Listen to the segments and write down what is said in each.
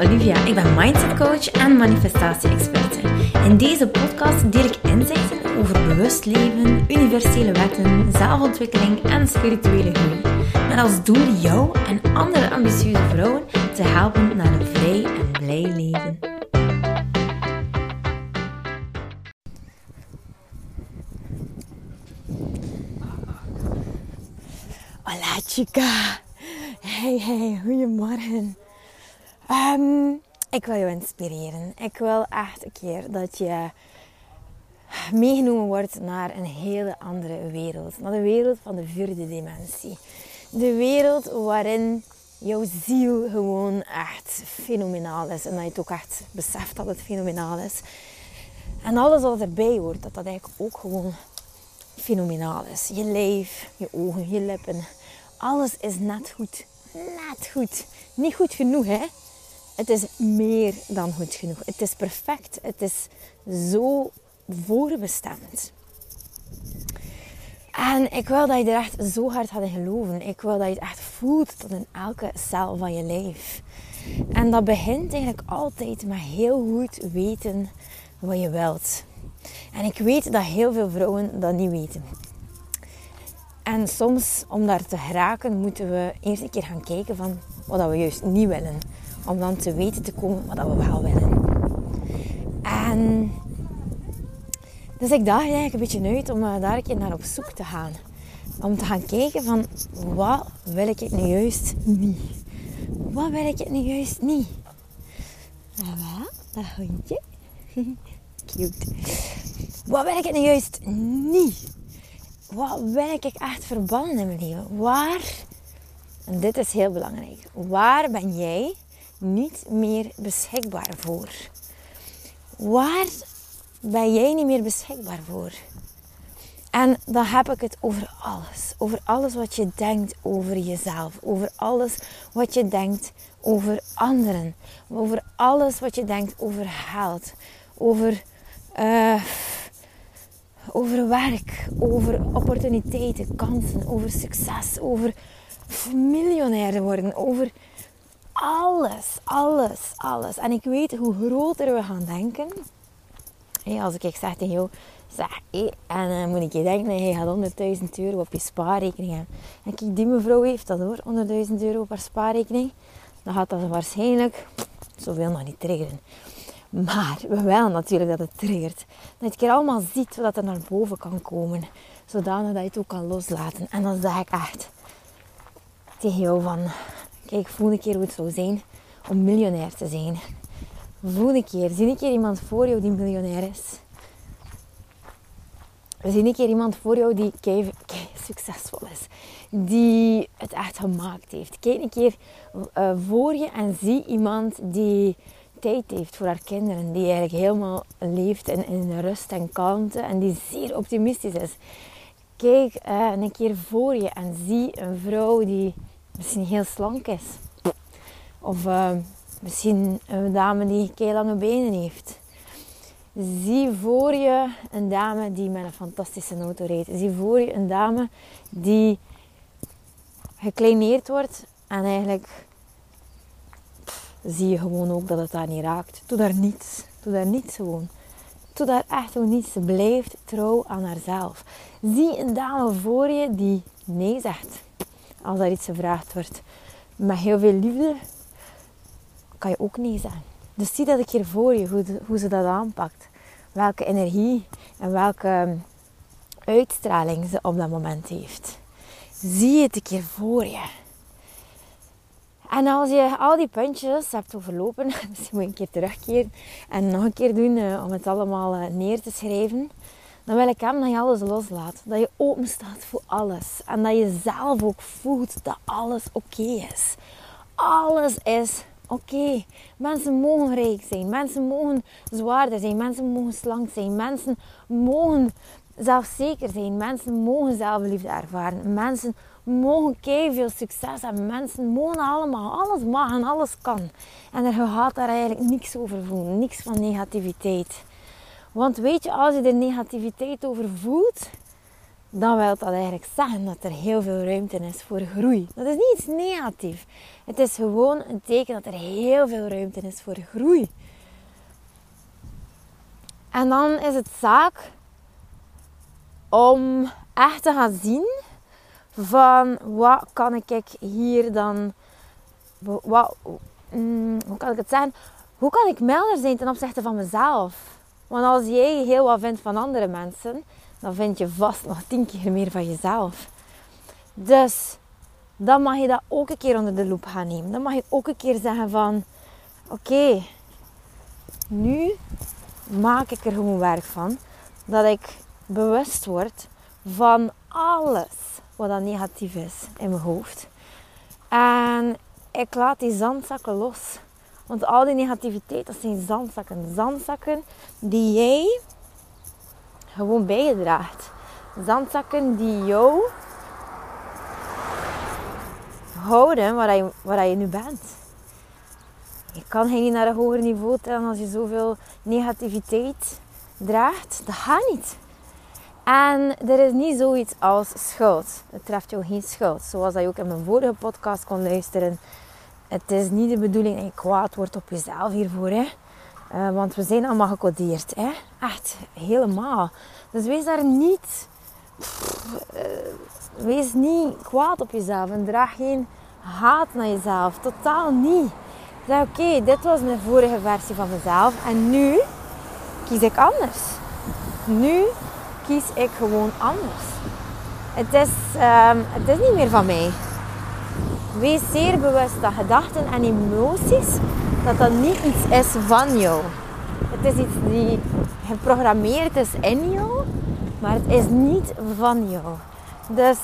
Olivia. Ik ben mindset coach en manifestatie-experte. In deze podcast deel ik inzichten over bewust leven, universele wetten, zelfontwikkeling en spirituele groei. Met als doel jou en andere ambitieuze vrouwen te helpen naar een vrij en blij leven. Hola chica. Hey hey, goedemorgen. Um, ik wil je inspireren. Ik wil echt een keer dat je meegenomen wordt naar een hele andere wereld. Naar de wereld van de vierde dimensie. De wereld waarin jouw ziel gewoon echt fenomenaal is. En dat je het ook echt beseft dat het fenomenaal is. En alles wat erbij hoort, dat dat eigenlijk ook gewoon fenomenaal is. Je lijf, je ogen, je lippen. Alles is net goed. Net goed. Niet goed genoeg, hè? Het is meer dan goed genoeg. Het is perfect. Het is zo voorbestemd. En ik wil dat je er echt zo hard in geloven. Ik wil dat je het echt voelt tot in elke cel van je lijf. En dat begint eigenlijk altijd met heel goed weten wat je wilt. En ik weet dat heel veel vrouwen dat niet weten. En soms, om daar te geraken, moeten we eerst een keer gaan kijken van wat we juist niet willen. Om dan te weten te komen wat we wel willen. En dus ik dacht eigenlijk een beetje uit om daar een keer naar op zoek te gaan. Om te gaan kijken van wat wil ik nu juist niet. Wat wil ik het nu juist niet. En wat? Dat hondje. Cute. Wat wil ik het nu juist niet? Wat wil ik echt verbannen in mijn leven? Waar, en dit is heel belangrijk, waar ben jij niet meer beschikbaar voor? Waar ben jij niet meer beschikbaar voor? En dan heb ik het over alles. Over alles wat je denkt over jezelf. Over alles wat je denkt over anderen. Over alles wat je denkt over geld. Over, uh, over werk. Over opportuniteiten, kansen. Over succes. Over miljonair worden. Over alles, alles, alles. En ik weet hoe groter we gaan denken. Als ik zeg tegen jou, zeg, hey, en dan uh, moet ik je denken, je gaat 100.000 euro op je spaarrekening hebben. En kijk, die mevrouw heeft dat hoor, 100.000 euro op haar spaarrekening. Dan gaat dat waarschijnlijk zoveel nog niet triggeren. Maar we willen natuurlijk dat het triggert. Dat je keer allemaal ziet wat er naar boven kan komen. Zodanig dat je het ook kan loslaten. En dan zeg ik echt tegen jou van... Kijk, voel een keer hoe het zou zijn om miljonair te zijn. Voel een keer. Zie een keer iemand voor jou die miljonair is. Zie een keer iemand voor jou die succesvol is. Die het echt gemaakt heeft. Kijk een keer uh, voor je en zie iemand die tijd heeft voor haar kinderen. Die eigenlijk helemaal leeft in, in rust en kalmte. En die zeer optimistisch is. Kijk uh, een keer voor je en zie een vrouw die misschien heel slank is. Of uh, misschien een dame die kei lange benen heeft. Zie voor je een dame die met een fantastische auto rijdt. Zie voor je een dame die gekleineerd wordt en eigenlijk zie je gewoon ook dat het daar niet raakt. Doe daar niets. Doe daar niets gewoon. Doe daar echt gewoon niets. Ze blijft trouw aan haarzelf. Zie een dame voor je die nee zegt als er iets gevraagd wordt. Met heel veel liefde kan je ook nee zeggen. Dus zie dat ik hier voor je, hoe, hoe ze dat aanpakt. Welke energie en welke uitstraling ze op dat moment heeft. Zie het een keer voor je. En als je al die puntjes hebt overlopen, misschien moet je een keer terugkeren en nog een keer doen eh, om het allemaal eh, neer te schrijven. Dan wil ik hem dat je alles loslaat. Dat je open staat voor alles. En dat je zelf ook voelt dat alles oké is. Alles is oké. Mensen mogen rijk zijn. Mensen mogen zwaarder zijn. Mensen mogen slank zijn. Mensen mogen zelfzeker zijn. Mensen mogen zelfliefde ervaren. Mensen mogen veel succes hebben. Mensen mogen allemaal. Alles mag en alles kan. En er gaat daar eigenlijk niks over voelen. Niks van negativiteit. Want weet je, als je er negativiteit over voelt, dan wil dat eigenlijk zeggen dat er heel veel ruimte is voor groei. Dat is niet iets negatiefs. Het is gewoon een teken dat er heel veel ruimte is voor groei. En dan is het zaak om echt te gaan zien van wat kan ik hier dan, wat, mm, hoe kan ik het zeggen, hoe kan ik milder zijn ten opzichte van mezelf? Want als jij heel wat vindt van andere mensen, dan vind je vast nog tien keer meer van jezelf. Dus dan mag je dat ook een keer onder de loep gaan nemen. Dan mag je ook een keer zeggen van, oké, nu maak ik er gewoon werk van dat ik bewust word van alles wat dan negatief is in mijn hoofd. En ik laat die zandzakken los. Want al die negativiteit, dat zijn zandzakken. Zandzakken die jij gewoon bij je draagt. Zandzakken die jou houden waar je, waar nu bent. Je kan niet naar een hoger niveau tellen als je zoveel negativiteit draagt. Dat gaat niet. En er is niet zoiets als schuld. Het treft jou geen schuld. Zoals dat je ook in mijn vorige podcast kon luisteren. Het is niet de bedoeling dat je kwaad wordt op jezelf hiervoor. Hè? Uh, want we zijn allemaal gecodeerd. Hè? Echt, helemaal. Dus wees daar niet... uh, wees niet kwaad op jezelf. En draag geen haat naar jezelf. Totaal niet. Zeg, oké, dit was mijn vorige versie van mezelf. En nu kies ik anders. Nu kies ik gewoon anders. Het is, um, het is niet meer van mij. Wees zeer bewust dat gedachten en emoties, dat dat niet iets is van jou. Het is iets die geprogrammeerd is in jou, maar het is niet van jou. Dus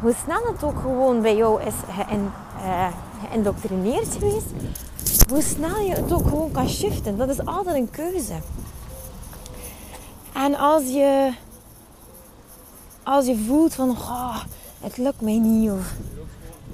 hoe snel het ook gewoon bij jou is uh, geïndoctrineerd geweest, hoe snel je het ook gewoon kan shiften. Dat is altijd een keuze. En als je, als je voelt van, oh, het lukt mij niet of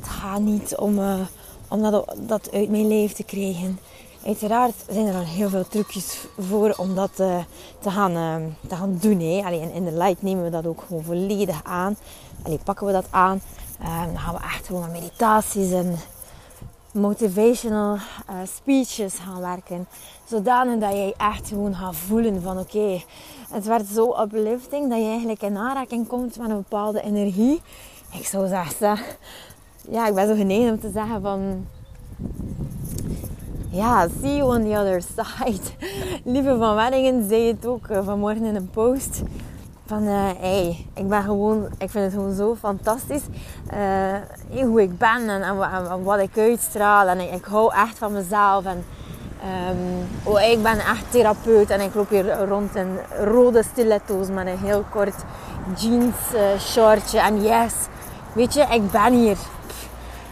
het gaat niet om, uh, om dat, dat uit mijn leven te krijgen. Uiteraard zijn er al heel veel trucjes voor om dat uh, te, gaan, uh, te gaan doen. Hè. Allee, in de light nemen we dat ook gewoon volledig aan. Allee, pakken we dat aan. dan gaan we echt gewoon aan meditaties en motivational speeches gaan werken. Zodanig dat jij echt gewoon gaat voelen van oké, het werd zo uplifting dat je eigenlijk in aanraking komt met een bepaalde energie. Ik zou zeggen, ja, ik ben zo geneigd om te zeggen van ja, see you on the other side. Lieve van Weddingen zei het ook uh, vanmorgen in een post van uh, hey, ik ben gewoon, ik vind het gewoon zo fantastisch uh, hoe ik ben en, wat ik uitstraal en ik, hou echt van mezelf en um, oh, ik ben echt therapeut en ik loop hier rond in rode stiletto's met een heel kort jeans shortje en yes, weet je, ik ben hier.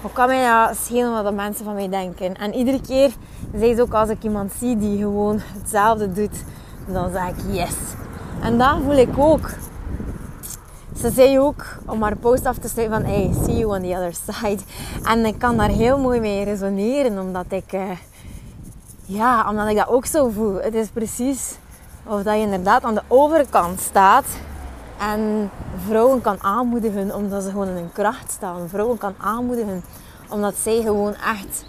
Hoe kan mij dat schelen wat de mensen van mij denken? En iedere keer zei ze ook als ik iemand zie die gewoon hetzelfde doet, dan zeg ik yes. En dat voel ik ook. Ze zei ook om haar post af te sluiten van hey, see you on the other side. En ik kan daar heel mooi mee resoneren, omdat ik, uh, ja, omdat ik dat ook zo voel. Het is precies of dat je inderdaad aan de overkant staat en vrouwen kan aanmoedigen omdat ze gewoon in hun kracht staan. Vrouwen kan aanmoedigen omdat zij gewoon echt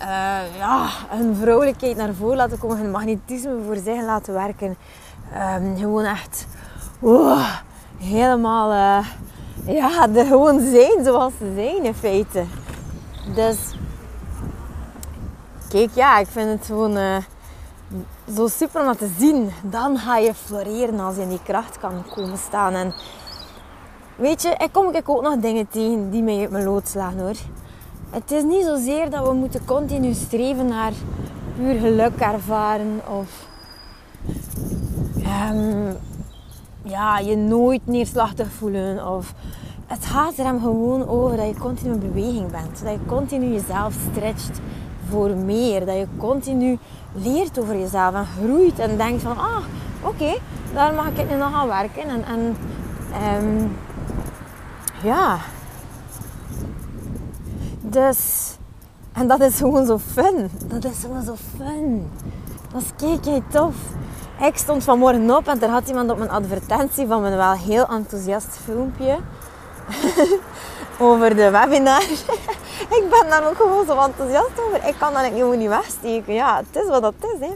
uh, ja, hun vrouwelijkheid naar voren laten komen, hun magnetisme voor zich laten werken. Um, gewoon echt helemaal uh, ja, gewoon zijn zoals ze zijn in feite. Dus kijk, ja, ik vind het gewoon uh, zo super om dat te zien. Dan ga je floreren als je in die kracht kan komen staan. En weet je, ik kom ik ook nog dingen tegen die mij uit mijn lood slaan hoor. Het is niet zozeer dat we moeten continu streven naar puur geluk ervaren of um, ja, je nooit neerslachtig voelen. Of, het gaat er hem gewoon over dat je continu in beweging bent. Dat je continu jezelf stretcht voor meer. Dat je continu leert over jezelf en groeit en denkt van, ah, oké, daar mag ik nu nog aan werken. En, en um, ja. Dus, en dat is gewoon zo fun. Dat is gewoon zo fun. Dat is kijk tof. Ik stond vanmorgen op en er had iemand op mijn advertentie van mijn wel heel enthousiast filmpje over de webinar. Ik ben daar ook gewoon zo enthousiast over. Ik kan dat gewoon niet wegsteken. Ja, het is wat dat is. Hè.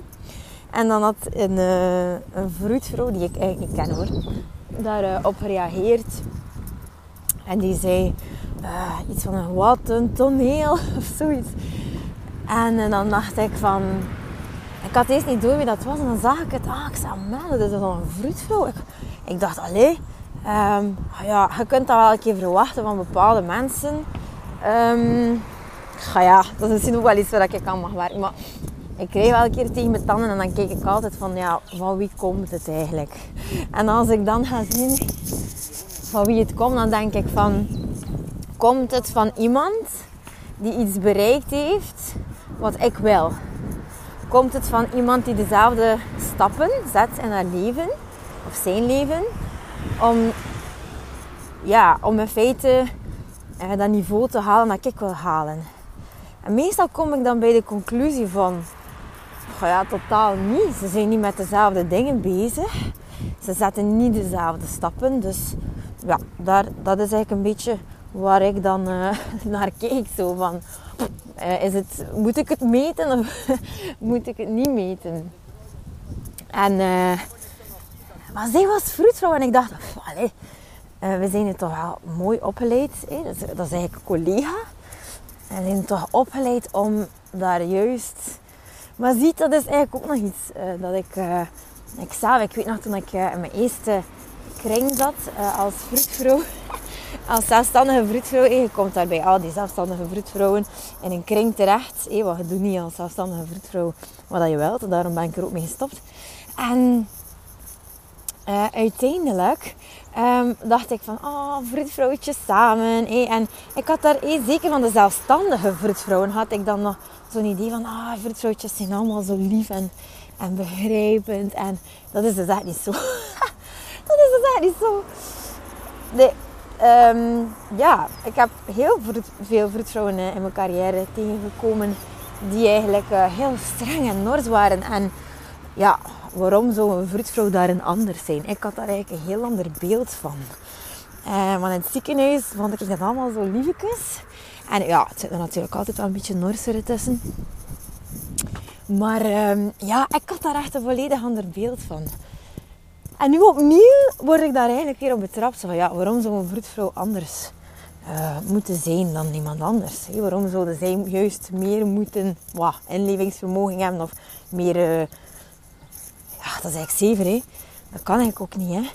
En dan had een, uh, een vroedvrouw, die ik eigenlijk ken hoor, daarop uh, gereageerd. En die zei uh, iets van wat een toneel of zoiets. En dan dacht ik van... Ik had eerst niet door wie dat was. En dan zag ik het. Ah, ik zei, man, dat is dan een vroedvrouw. Ik, dacht, allee... Um, ja, je kunt dat wel een keer verwachten van bepaalde mensen. Um, ja, dat is misschien ook wel iets waar ik aan mag werken. Maar ik kreeg wel een keer tegen mijn tanden en dan keek ik altijd van, ja, van wie komt het eigenlijk? En als ik dan ga zien van wie het komt, dan denk ik van, komt het van iemand die iets bereikt heeft wat ik wil? Komt het van iemand die dezelfde stappen zet in haar leven of zijn leven om, ja, om in feite eh, dat niveau te halen dat ik wil halen? En meestal kom ik dan bij de conclusie van, ja, totaal niet. Ze zijn niet met dezelfde dingen bezig. Ze zetten niet dezelfde stappen. Dus ja, daar, dat is eigenlijk een beetje waar ik dan uh, naar keek. Zo van, uh, is het, moet ik het meten of moet ik het niet meten? En, uh, maar zij was vroedvrouw en ik dacht, allee, we zijn hier toch wel mooi opgeleid. Hè? Dat, is, eigenlijk een collega. En we zijn toch opgeleid om daar juist maar ziet, dat is eigenlijk ook nog iets uh, dat ik, uh, ik zelf, ik weet nog toen ik in mijn eerste kring zat als vroedvrouw, als zelfstandige vroedvrouw. Je komt daar bij al die zelfstandige vroedvrouwen in een kring terecht. Wat je doet niet als zelfstandige vroedvrouw wat je wilt. Daarom ben ik er ook mee gestopt. En uiteindelijk um, dacht ik van, oh, vroedvrouwtjes samen. En ik had daar, hey, zeker van de zelfstandige vroedvrouwen, had ik dan nog zo'n idee van, ah, vroedvrouwtjes zijn allemaal zo lief en, en begrijpend. En dat is dus echt niet zo. dat is dus echt niet zo. Nee, um, ja, ik heb heel veel vroedvrouwen in mijn carrière tegengekomen die eigenlijk uh, heel streng en nors waren. En ja, waarom zou een vroedvrouw daarin anders zijn? Ik had daar eigenlijk een heel ander beeld van. Uh, want in het ziekenhuis vond ik dat allemaal zo liefjes. En ja, het zit er natuurlijk altijd wel een beetje norser tussen. Maar um, ja, ik had daar echt een volledig ander beeld van. En nu opnieuw word ik daar eigenlijk weer op betrapt. Van, ja, waarom zou een vroedvrouw anders uh, moeten zijn dan iemand anders? Waarom zouden zij juist meer moeten inlevingsvermogen hebben of meer... Uh, ja, dat is eigenlijk zever, hè. Dat kan eigenlijk ook niet, hè.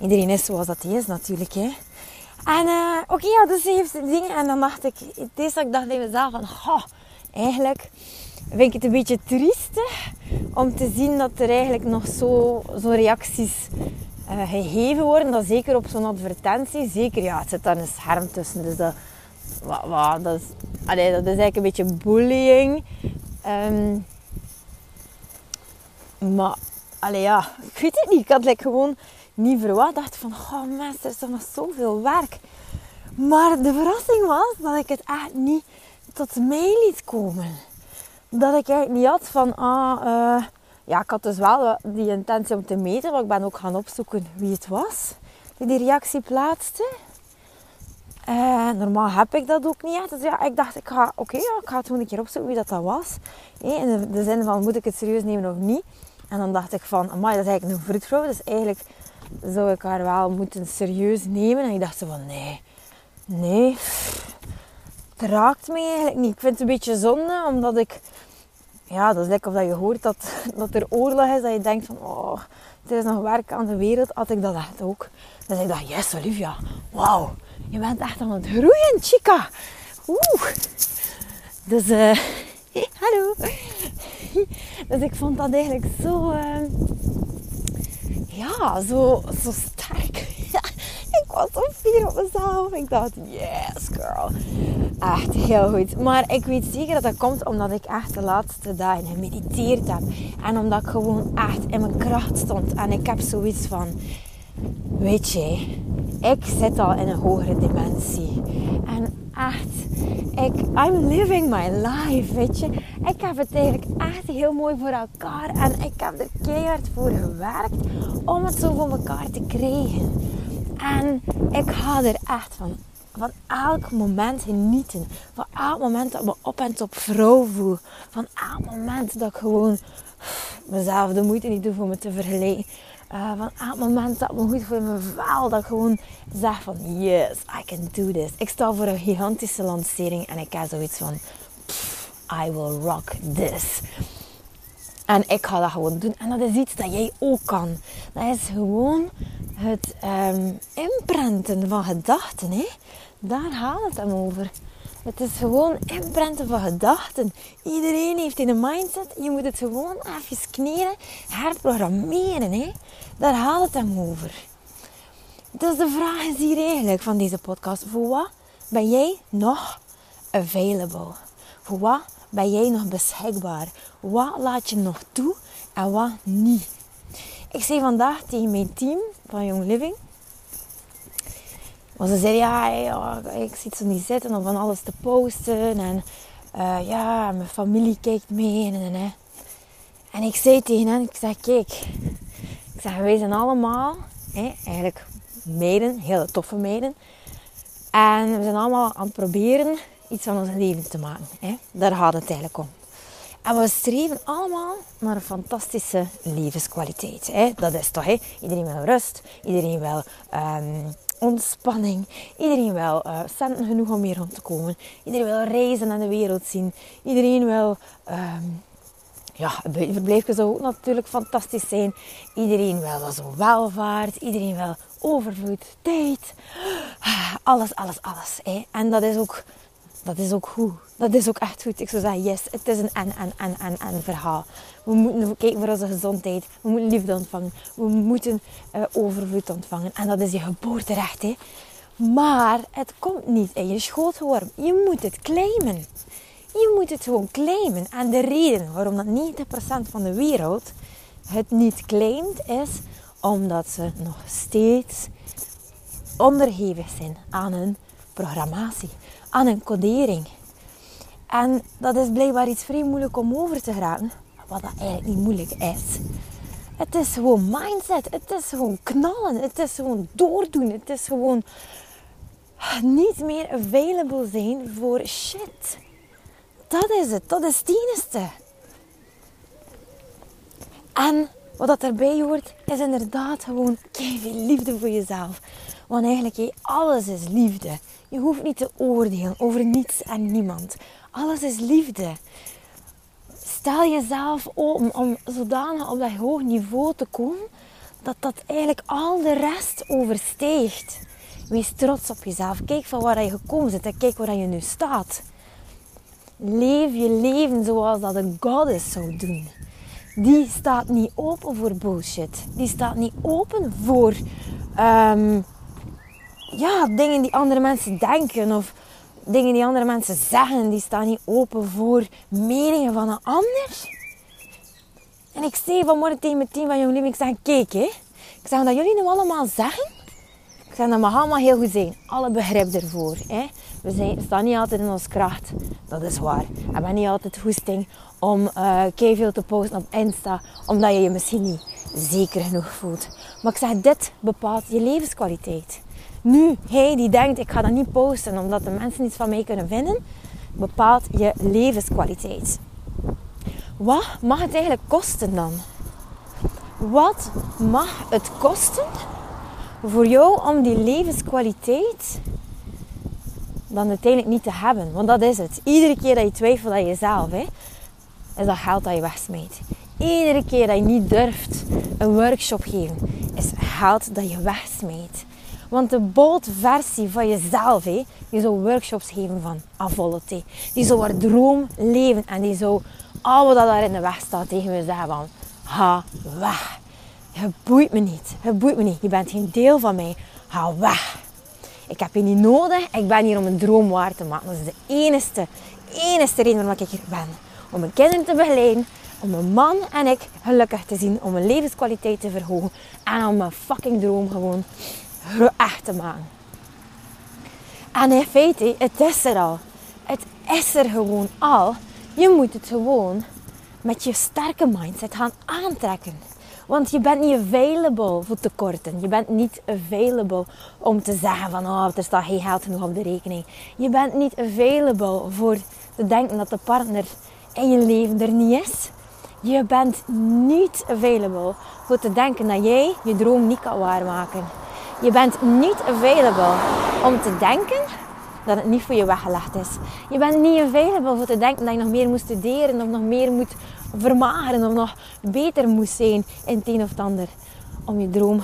Iedereen is zoals dat hij is natuurlijk, hè. En uh, oké, ja, dus heeft dingen. En dan dacht ik, het is dat ik dacht bij mezelf van, oh, eigenlijk vind ik het een beetje triestig om te zien dat er eigenlijk nog zo, zo reacties uh, gegeven worden. Dat zeker op zo'n advertentie. Zeker, ja, het zit daar een scherm tussen. Dus dat, wat, dat, is, dat is eigenlijk een beetje bullying. Um, maar, allee, ja, ik weet het niet. Ik had like, gewoon niet verwacht. dacht van, oh mensen, er is nog zoveel werk. Maar de verrassing was dat ik het echt niet tot mij liet komen. Dat ik eigenlijk niet had van, ah, uh, ja, ik had dus wel die intentie om te meten. Maar ik ben ook gaan opzoeken wie het was die die reactie plaatste. Uh, normaal heb ik dat ook niet. Dus ja, ik dacht, ik ga, oké, ja, ik ga het gewoon een keer opzoeken wie dat, dat was. in de, de zin van, moet ik het serieus nemen of niet? En dan dacht ik van, amai, dat is eigenlijk een vroedvrouw. Dus eigenlijk zou ik haar wel moeten serieus nemen. En ik dacht van, nee, nee, het raakt me eigenlijk niet. Ik vind het een beetje zonde, omdat ik, ja, dat is lekker of dat je hoort dat, dat er oorlog is. Dat je denkt van, oh, het is nog werk aan de wereld. Had ik dat echt ook. Dus ik dacht, yes Olivia, wauw, je bent echt aan het groeien, chica. Oeh. Dus, uh, hallo. Dus ik vond dat eigenlijk zo... Uh, ja, zo, zo sterk. ik was zo fier op mezelf. Ik dacht, yes girl. Echt heel goed. Maar ik weet zeker dat dat komt omdat ik echt de laatste dagen gemediteerd heb. En omdat ik gewoon echt in mijn kracht stond. En ik heb zoiets van, weet je, ik zit al in een hogere dimensie. En echt, ik, I'm living my life, weet je. Ik heb het eigenlijk echt heel mooi voor elkaar en ik heb er keihard voor gewerkt om het zo voor elkaar te krijgen. En ik ga er echt van, van elk moment genieten. Van elk moment dat ik me op en top vrouw voel. Van elk moment dat ik gewoon mezelf de moeite niet doe voor me te vergelijken. Uh, van elk moment dat me goed voor me vel. Dat ik gewoon zeg van yes, I can do this. Ik sta voor een gigantische lancering en ik heb zoiets van I will rock this. En ik ga dat gewoon doen. En dat is iets dat jij ook kan. Dat is gewoon het um, imprinten van gedachten. Hè? Daar gaat het hem over. Het is gewoon imprinten van gedachten. Iedereen heeft een mindset. Je moet het gewoon even kneden, herprogrammeren. Hè? Daar gaat het hem over. Dus de vraag is hier eigenlijk van deze podcast. Voor wat ben jij nog available? Voor wat ben jij nog beschikbaar? Wat laat je nog toe en wat niet? Ik zei vandaag tegen mijn team van Young Living. Want ze zeiden, ja, ja, ik zit zo niet zitten om van alles te posten. En uh, ja, mijn familie kijkt mee. En, en, en ik zei tegen hen, ik zeg, kijk. Ik zeg, wij zijn allemaal, hè, eigenlijk meiden, hele toffe meiden. En we zijn allemaal aan het proberen iets van ons leven te maken. Hè. Daar gaat het eigenlijk om. En we streven allemaal naar een fantastische levenskwaliteit. Hè? Dat is toch, hè? Iedereen wil rust, iedereen wil um, ontspanning, iedereen wil uh, centen genoeg om hier rond te komen, iedereen wil reizen en de wereld zien, iedereen wil. Um, ja, een buitenverblijfje zou ook natuurlijk fantastisch zijn. Iedereen wil wel zo welvaart, iedereen wil overvloed, tijd. Alles, alles, alles. Hè? En dat is ook dat is ook goed. Dat is ook echt goed. Ik zou zeggen, yes, het is een en, en, en, en, en verhaal. We moeten kijken voor onze gezondheid. We moeten liefde ontvangen. We moeten uh, overvloed ontvangen. En dat is je geboorterecht. Hè. Maar het komt niet in je schoot geworden. Je moet het claimen. Je moet het gewoon claimen. En de reden waarom dat 90% van de wereld het niet claimt is omdat ze nog steeds onderhevig zijn aan een programmatie aan een codering. En dat is blijkbaar iets vrij moeilijk om over te gaan, wat dat eigenlijk niet moeilijk is. Het is gewoon mindset, het is gewoon knallen, het is gewoon doordoen, het is gewoon niet meer available zijn voor shit. Dat is het, dat is het enige. En wat dat erbij hoort, is inderdaad gewoon veel liefde voor jezelf. Want eigenlijk, alles is liefde. Je hoeft niet te oordelen over niets en niemand. Alles is liefde. Stel jezelf open om zodanig op dat hoog niveau te komen dat dat eigenlijk al de rest oversteegt. Wees trots op jezelf. Kijk van waar je gekomen bent en kijk waar je nu staat. Leef je leven zoals dat een goddess zou doen. Die staat niet open voor bullshit. Die staat niet open voor um, ja, dingen die andere mensen denken of dingen die andere mensen zeggen, die staan niet open voor meningen van een ander. En ik zei vanmorgen tegen mijn team van Jong Living, ik zeg, kijk hè, ik zeg dat jullie nu allemaal zeggen, ik zeg dat mag allemaal heel goed zijn, alle begrip ervoor. Hè. We zijn, staan niet altijd in ons kracht, dat is waar. We hebben niet altijd hoesting om uh, te posten op Insta, omdat je je misschien niet zeker genoeg voelt. Maar ik zeg, dit bepaalt je levenskwaliteit. Nu, hij die denkt, ik ga dat niet posten omdat de mensen iets van mij kunnen vinden, bepaalt je levenskwaliteit. Wat mag het eigenlijk kosten dan? Wat mag het kosten voor jou om die levenskwaliteit dan uiteindelijk niet te hebben? Want dat is het. Iedere keer dat je twijfelt aan jezelf, hè, is dat geld dat je wegsmijt. Iedere keer dat je niet durft een workshop geven, is geld dat je wegsmijt. Want de bold versie van jezelf, die zou workshops geven van Avolte. Die zou haar droom leven en die zou al wat daar in de weg staat tegen me zeggen van ha weg. Het boeit me niet. Het boeit me niet. Je bent geen deel van mij. Ga weg. Ik heb je niet nodig. Ik ben hier om een droom waar te maken. Dat is de enige, enige reden waarom ik hier ben. Om mijn kinderen te begeleiden. Om mijn man en ik gelukkig te zien. Om mijn levenskwaliteit te verhogen. En om mijn fucking droom gewoon echt te maken. En in feite, het is er al. Het is er gewoon al. Je moet het gewoon met je sterke mindset gaan aantrekken. Want je bent niet available voor tekorten. Je bent niet available om te zeggen van oh, er staat geen geld genoeg op de rekening. Je bent niet available voor te denken dat de partner in je leven er niet is. Je bent niet available voor te denken dat jij je droom niet kan waarmaken. Je bent niet available om te denken dat het niet voor je weggelegd is. Je bent niet available voor te denken dat je nog meer moet studeren of nog meer moet vermageren of nog beter moet zijn in het een of ander om je droom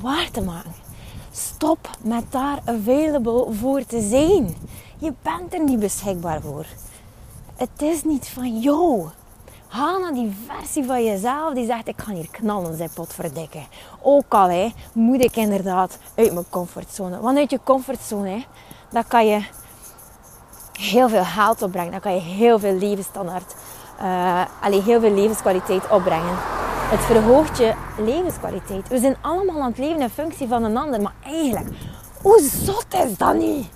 waar te maken. Stop met daar available voor te zijn. Je bent er niet beschikbaar voor. Het is niet van jou. Ga naar die versie van jezelf die zegt: Ik kan hier knallen, zijn potverdikken. Ook al hè, moet ik inderdaad uit mijn comfortzone. Want uit je comfortzone, hè, dan kan je heel veel geld opbrengen. Dan kan je heel veel levensstandaard, uh, allee, heel veel levenskwaliteit opbrengen. Het verhoogt je levenskwaliteit. We zijn allemaal aan het leven in functie van een ander. Maar eigenlijk, hoe zot is dat niet?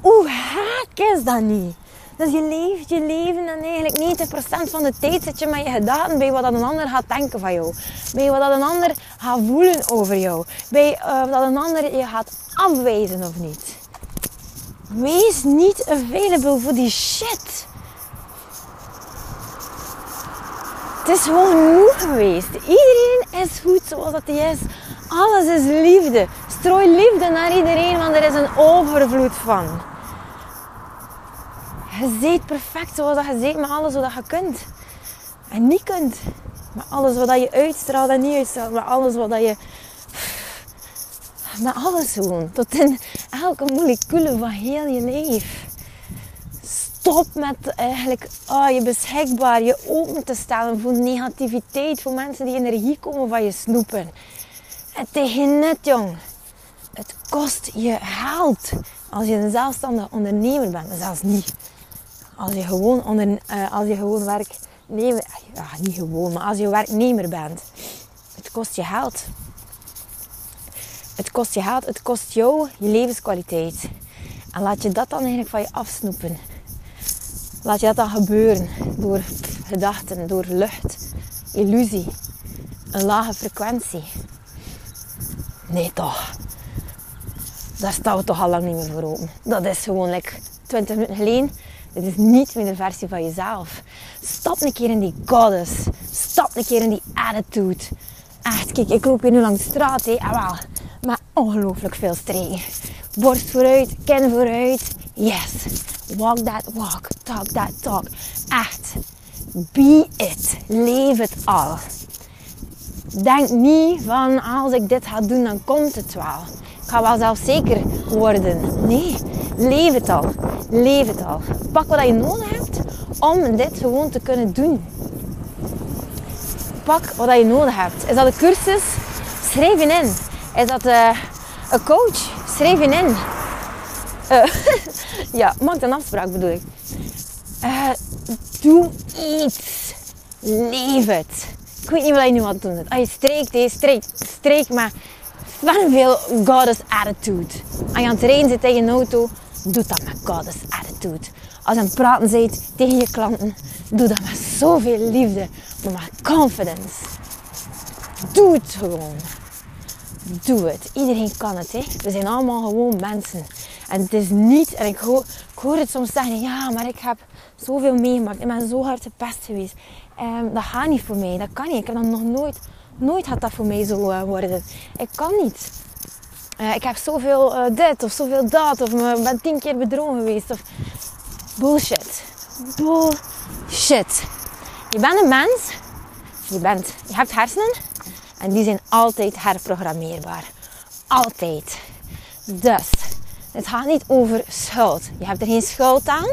Hoe haak is dat niet? Dus je leeft je leven en eigenlijk 90% van de tijd zit je met je gedachten bij wat een ander gaat denken van jou. Bij wat een ander gaat voelen over jou. Bij uh, wat een ander je gaat afwijzen of niet. Wees niet available voor die shit. Het is gewoon genoeg geweest. Iedereen is goed zoals dat hij is. Alles is liefde. Strooi liefde naar iedereen, want er is een overvloed van. Je ziet perfect zoals dat je ziet met alles wat je kunt. En niet kunt. Met alles wat je uitstraalt en niet uitstraalt. Met alles wat je... Met alles gewoon. Tot in elke molecule van heel je leven. Stop met eigenlijk oh, je beschikbaar, je open te stellen voor negativiteit. Voor mensen die energie komen van je snoepen. Het tegen net, jong. Het kost je geld. Als je een zelfstandig ondernemer bent. Zelfs niet als je gewoon, onder, uh, als je gewoon werknemer, ja niet gewoon, maar als je werknemer bent, het kost je geld. Het kost je geld, het kost jou je levenskwaliteit. En laat je dat dan eigenlijk van je afsnoepen. Laat je dat dan gebeuren door gedachten, door lucht, illusie, een lage frequentie. Nee toch. Daar staan we toch al lang niet meer voor open. Dat is gewoon like 20 minuten geleden dit is niet meer de versie van jezelf. Stap een keer in die goddess. Stap een keer in die attitude. Echt, kijk, ik loop hier nu langs de straat. Hé. Ah, wel. Maar ongelooflijk veel streken. Borst vooruit, kin vooruit. Yes. Walk that walk. Talk that talk. Echt. Be it. Leef het al. Denk niet van als ik dit ga doen, dan komt het wel. Ik ga wel zelfzeker worden. Nee, leef het al. Leef het al. Pak wat je nodig hebt om dit gewoon te kunnen doen. Pak wat je nodig hebt. Is dat een cursus? Schrijf je in. Is dat uh, een coach? Schrijf je in. Uh, ja, maak een afspraak bedoel ik. Uh, doe iets. Leef het. Ik weet niet wat je nu aan doen bent. Als je streekt, streek, streek maar van veel goddess attitude. Als je aan het rijden zit tegen je auto, doe dat met goddess attitude. Als je aan het praten bent tegen je klanten, doe dat met zoveel liefde, maar met confidence. Doe het gewoon. Doe het. Iedereen kan het. Hè? We zijn allemaal gewoon mensen. En het is niet, en ik hoor, ik hoor het soms zeggen, ja, maar ik heb zoveel meegemaakt. Ik ben zo hard gepest geweest. Um, dat gaat niet voor mij. Dat kan niet. Ik heb dat nog nooit, nooit had dat voor mij zo uh, worden. Ik kan niet. Uh, ik heb zoveel uh, dit of zoveel dat. Of ik ben tien keer bedrogen geweest. Of bullshit. Bullshit. Je bent een mens. Je, bent, je hebt hersenen. En die zijn altijd herprogrammeerbaar. Altijd. Dus, het gaat niet over schuld. Je hebt er geen schuld aan.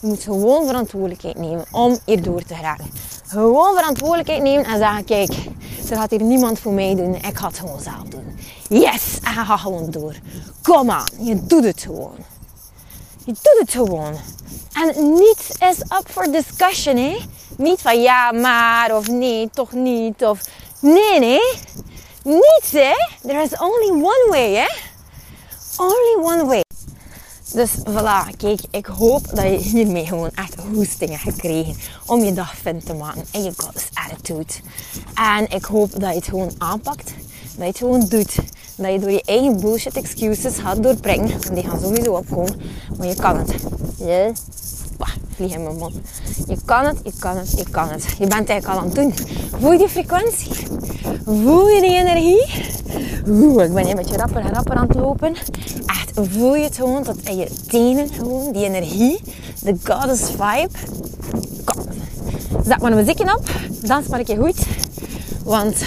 Je moet gewoon verantwoordelijkheid nemen om hier door te geraken. Gewoon verantwoordelijkheid nemen en zeggen, kijk, er gaat hier niemand voor mij doen. Ik ga het gewoon zelf doen. Yes! En ga gewoon door. Kom aan, je doet het gewoon. Je doet het gewoon. En niets is up for discussion, hè? Niet van ja, maar, of nee, toch niet, of nee, nee. Niets, hè? There is only one way, hè? Only one way. Dus voilà, kijk, ik hoop dat je hiermee gewoon echt hoestingen gekregen om je dag fin te maken en je goddess attitude. En ik hoop dat je het gewoon aanpakt, dat je het gewoon doet. Dat je door je eigen bullshit excuses gaat doorprikken. En die gaan sowieso opkomen, maar je kan het. Ja, bah, vlieg in mijn mond. Je kan het, je kan het, je kan het. Je bent eigenlijk al aan het doen. Voel je die frequentie? Voel je die energie? Oeh, ik ben een beetje rapper en rapper aan het lopen. Voel je het gewoon tot in je tenen gewoon, die energie, de goddess vibe. Kom, zet maar een muziekje op, dans maar een goed. Want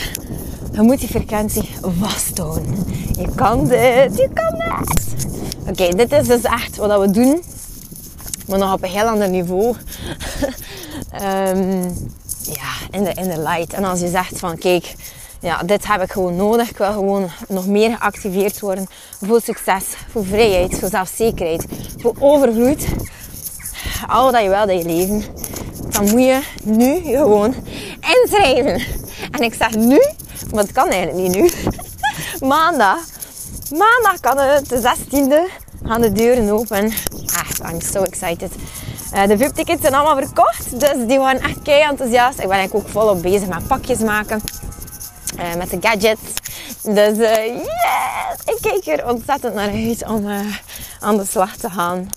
je moet die frequentie vasthouden. Je kan dit, je kan dit. Oké, dit is dus echt wat we doen. Maar nog op een heel ander niveau. um, ja, in de, in de light. En als je zegt van kijk, ja, dit heb ik gewoon nodig. Ik wil gewoon nog meer geactiveerd worden. Voor succes, voor vrijheid, voor zelfzekerheid, voor overvloed. Al dat je wil in je leven. Dan moet je nu gewoon inschrijven. En ik zeg nu, maar het kan eigenlijk niet nu. Maandag. Maandag kan het, de 16e, gaan de deuren open. Echt, I'm so excited. Uh, de VIP-tickets zijn allemaal verkocht, dus die waren echt kei enthousiast. Ik ben eigenlijk ook volop bezig met pakjes maken. Uh, met de gadgets. Dus uh, yes! Ik kijk er ontzettend naar uit om aan de slag te gaan.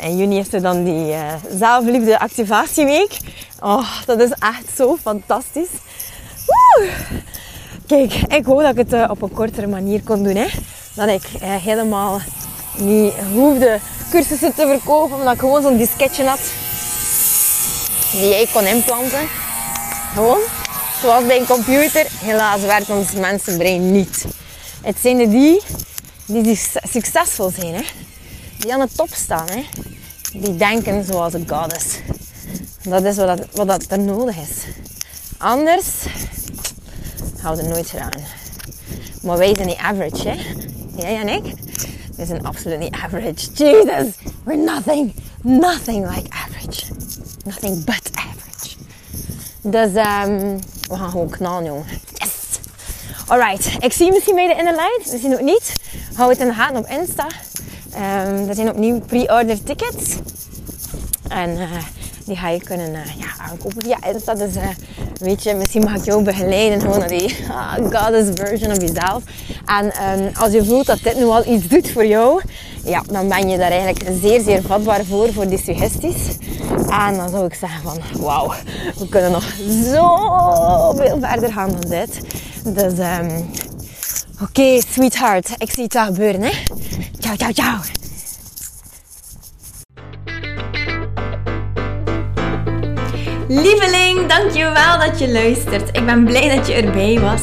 in juni is er dan die zelfliefde activatieweek. Oh, dat is echt zo fantastisch. Woe! Kijk, ik hoop dat ik het op een kortere manier kon doen. Hè. Dat ik helemaal niet hoefde cursussen te verkopen, omdat ik gewoon zo'n disketje had die jij kon inplanten. Gewoon, zoals bij een computer. Helaas werkt ons mensenbrein niet. Het zijn er die die succesvol zijn, hè? die aan de top staan, hè? die denken zoals een goddess. Dat is wat, wat dat er nodig is. Anders houden we nooit gedaan. Maar wij zijn niet average, hè? Jij en ik? We zijn absoluut niet average. Jesus, we're nothing, nothing like average. Nothing but average. Dus um, we gaan gewoon knallen, jongen. Yes! Alright, ik zie je misschien bij de inner light. Misschien ook niet. Hou het in de gaten op Insta. Um, er zijn opnieuw pre-order tickets. En uh, die ga je kunnen uh, ja, aankopen via Insta. Dus uh, weet je, misschien mag ik jou begeleiden gewoon naar die uh, goddess version of jezelf. En um, als je voelt dat dit nu al iets doet voor jou, ja, dan ben je daar eigenlijk zeer, zeer vatbaar voor, voor die suggesties. En dan zou ik zeggen van, wauw, we kunnen nog zoveel verder gaan dan dit. Dus, um, oké, sweetheart, ik zie het daar gebeuren, hè. Ciao, ciao, ciao. Lieveling, dankjewel dat je luistert. Ik ben blij dat je erbij was.